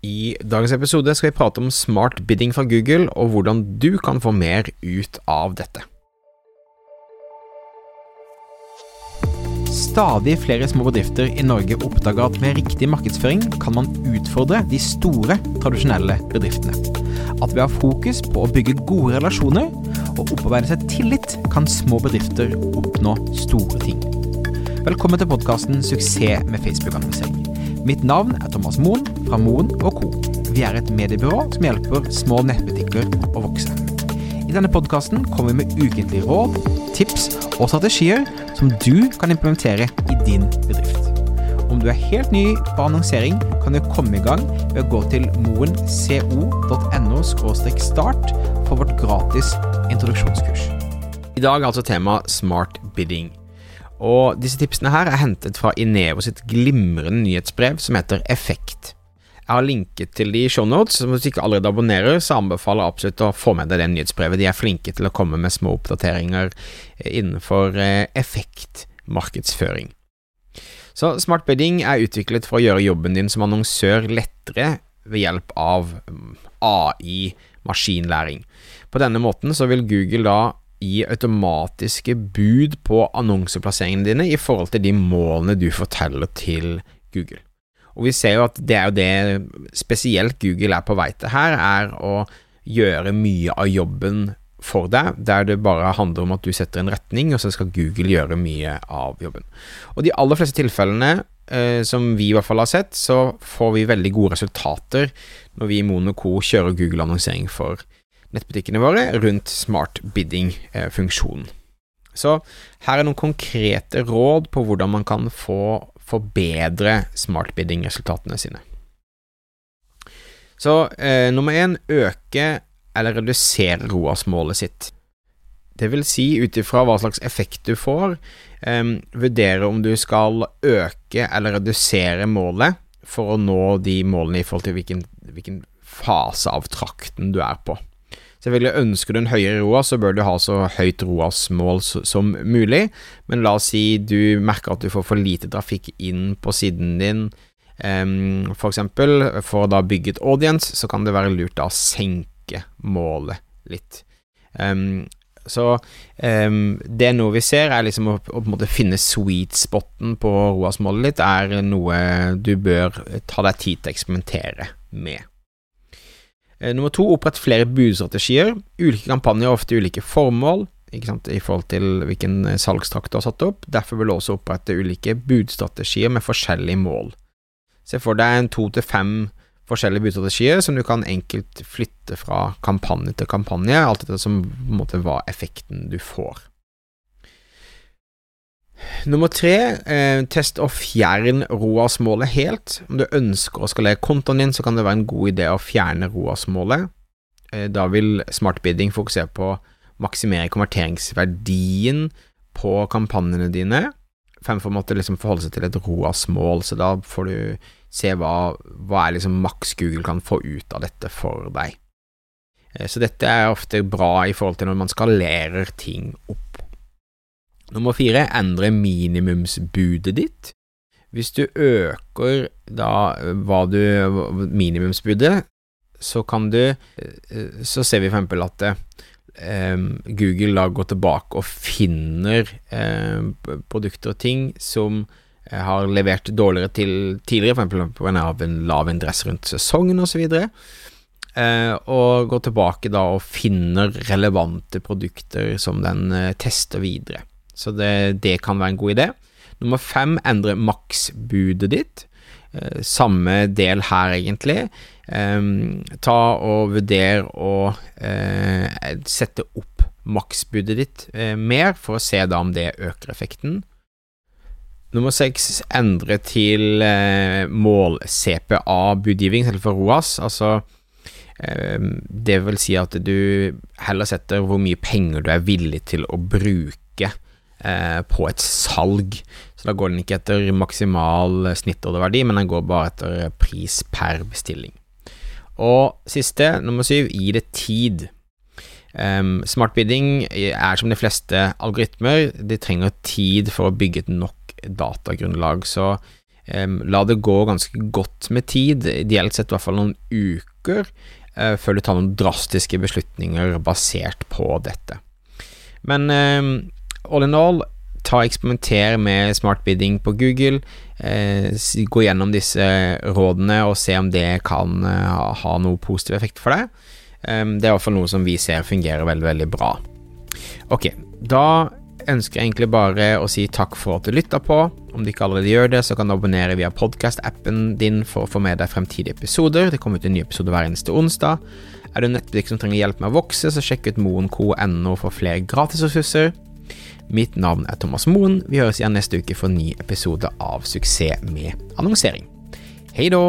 I dagens episode skal vi prate om smart bidding fra Google, og hvordan du kan få mer ut av dette. Stadig flere små bedrifter i Norge oppdager at med riktig markedsføring kan man utfordre de store, tradisjonelle bedriftene. At ved å ha fokus på å bygge gode relasjoner og opparbeide seg tillit, kan små bedrifter oppnå store ting. Velkommen til podkasten 'Suksess med Facebook-annonsering'. Mitt navn er Thomas Moen fra Moen Co. Vi er et mediebyrå som hjelper små nettbutikker å vokse. I denne podkasten kommer vi med ukentlige råd, tips og strategier som du kan implementere i din bedrift. Om du er helt ny på annonsering, kan du komme i gang ved å gå til moenco.no start for vårt gratis introduksjonskurs. I dag er altså tema smart bidding. Og disse tipsene her er hentet fra Inevo sitt glimrende nyhetsbrev som heter Effekt. Jeg har linket til de i shownotes, så hvis du ikke allerede abonnerer, så anbefaler jeg absolutt å få med deg det nyhetsbrevet. De er flinke til å komme med små oppdateringer innenfor eh, effektmarkedsføring. Så Smart Bidding er utviklet for å gjøre jobben din som annonsør lettere ved hjelp av mm, AI, maskinlæring. På denne måten så vil Google da gi automatiske bud på annonseplasseringene dine i forhold til de målene du forteller til Google. Og vi ser jo at det er jo det spesielt Google er på vei til her, er å gjøre mye av jobben for deg, der det bare handler om at du setter en retning, og så skal Google gjøre mye av jobben. Og de aller fleste tilfellene eh, som vi i hvert fall har sett, så får vi veldig gode resultater når vi i Monoco kjører Google-annonsering for nettbutikkene våre rundt smart bidding-funksjonen. Så her er noen konkrete råd på hvordan man kan få forbedre smart bidding-resultatene sine. Så eh, nummer én øke eller redusere ROAS-målet sitt. Det vil si, ut ifra hva slags effekt du får, eh, vurdere om du skal øke eller redusere målet for å nå de målene i forhold til hvilken, hvilken fase av trakten du er på. Selvfølgelig Ønsker du en høyere ROAS, så bør du ha så høyt ROAS-mål som mulig, men la oss si du merker at du får for lite trafikk inn på siden din, um, for eksempel, for å da bygge et audience, så kan det være lurt da å senke målet litt. Så um, det er noe vi ser, er liksom å, å finne sweet spoten på ROAS-målet ditt, er noe du bør ta deg tid til å eksperimentere med. Eh, nummer to, opprett flere budstrategier. Ulike kampanjer har ofte ulike formål i forhold til hvilken eh, salgstrakt du har satt opp. Derfor vil du også opprette ulike budstrategier med forskjellige mål. Se for deg en to til fem forskjellige budstrategier som du kan enkelt flytte fra kampanje til kampanje, alt etter som på en måte hva effekten du får. Nummer tre, eh, test og fjern ROAS-målet helt. Om du ønsker å skalere kontoen din, så kan det være en god idé å fjerne ROAS-målet. Eh, da vil smart bidding fokusere på å maksimere konverteringsverdien på kampanjene dine, fremfor å måtte liksom forholde seg til et ROAS-mål, så da får du se hva, hva er liksom maks Google kan få ut av dette for deg. Eh, så dette er ofte bra i forhold til når man skalerer ting opp. Nummer fire, endre minimumsbudet ditt. Hvis du øker da hva du minimumsbudet, så kan du Så ser vi for eksempel at eh, Google da går tilbake og finner eh, produkter og ting som eh, har levert dårligere til tidligere, for eksempel pga. en lav interesse rundt sesongen osv. Eh, og går tilbake da og finner relevante produkter som den eh, tester videre. Så det, det kan være en god idé. Nummer fem, endre maksbudet ditt. Eh, samme del her, egentlig. Um, ta og vurder å uh, sette opp maksbudet ditt uh, mer, for å se da om det øker effekten. Nummer seks, endre til mål-CPA-budgivning istedenfor ROAS. Altså det vil si at du heller setter hvor mye penger du er villig til å bruke eh, på et salg. Så da går den ikke etter maksimal snittorderverdi, men den går bare etter pris per bestilling. Og siste, nummer syv, gi det tid. Um, smart bidding er som de fleste algoritmer, de trenger tid for å bygge et nok datagrunnlag. Så La det gå ganske godt med tid, ideelt sett i hvert fall noen uker, før du tar noen drastiske beslutninger basert på dette. Men all in all, ta eksperimenter med smart bidding på Google. gå gjennom disse rådene og se om det kan ha noe positiv effekt for deg. Det er i hvert fall noe som vi ser fungerer veldig, veldig bra. Ok, da ønsker jeg egentlig bare å si takk for at du lytta på. Om du ikke allerede gjør det, så kan du abonnere via podkast-appen din for å få med deg fremtidige episoder. Det kommer ut en ny episode hver eneste onsdag. Er du en nettbutikk som trenger hjelp med å vokse, så sjekk ut moenco.no for flere gratisressurser. Mitt navn er Thomas Moen. Vi høres igjen neste uke for en ny episode av Suksess med annonsering. Hei da!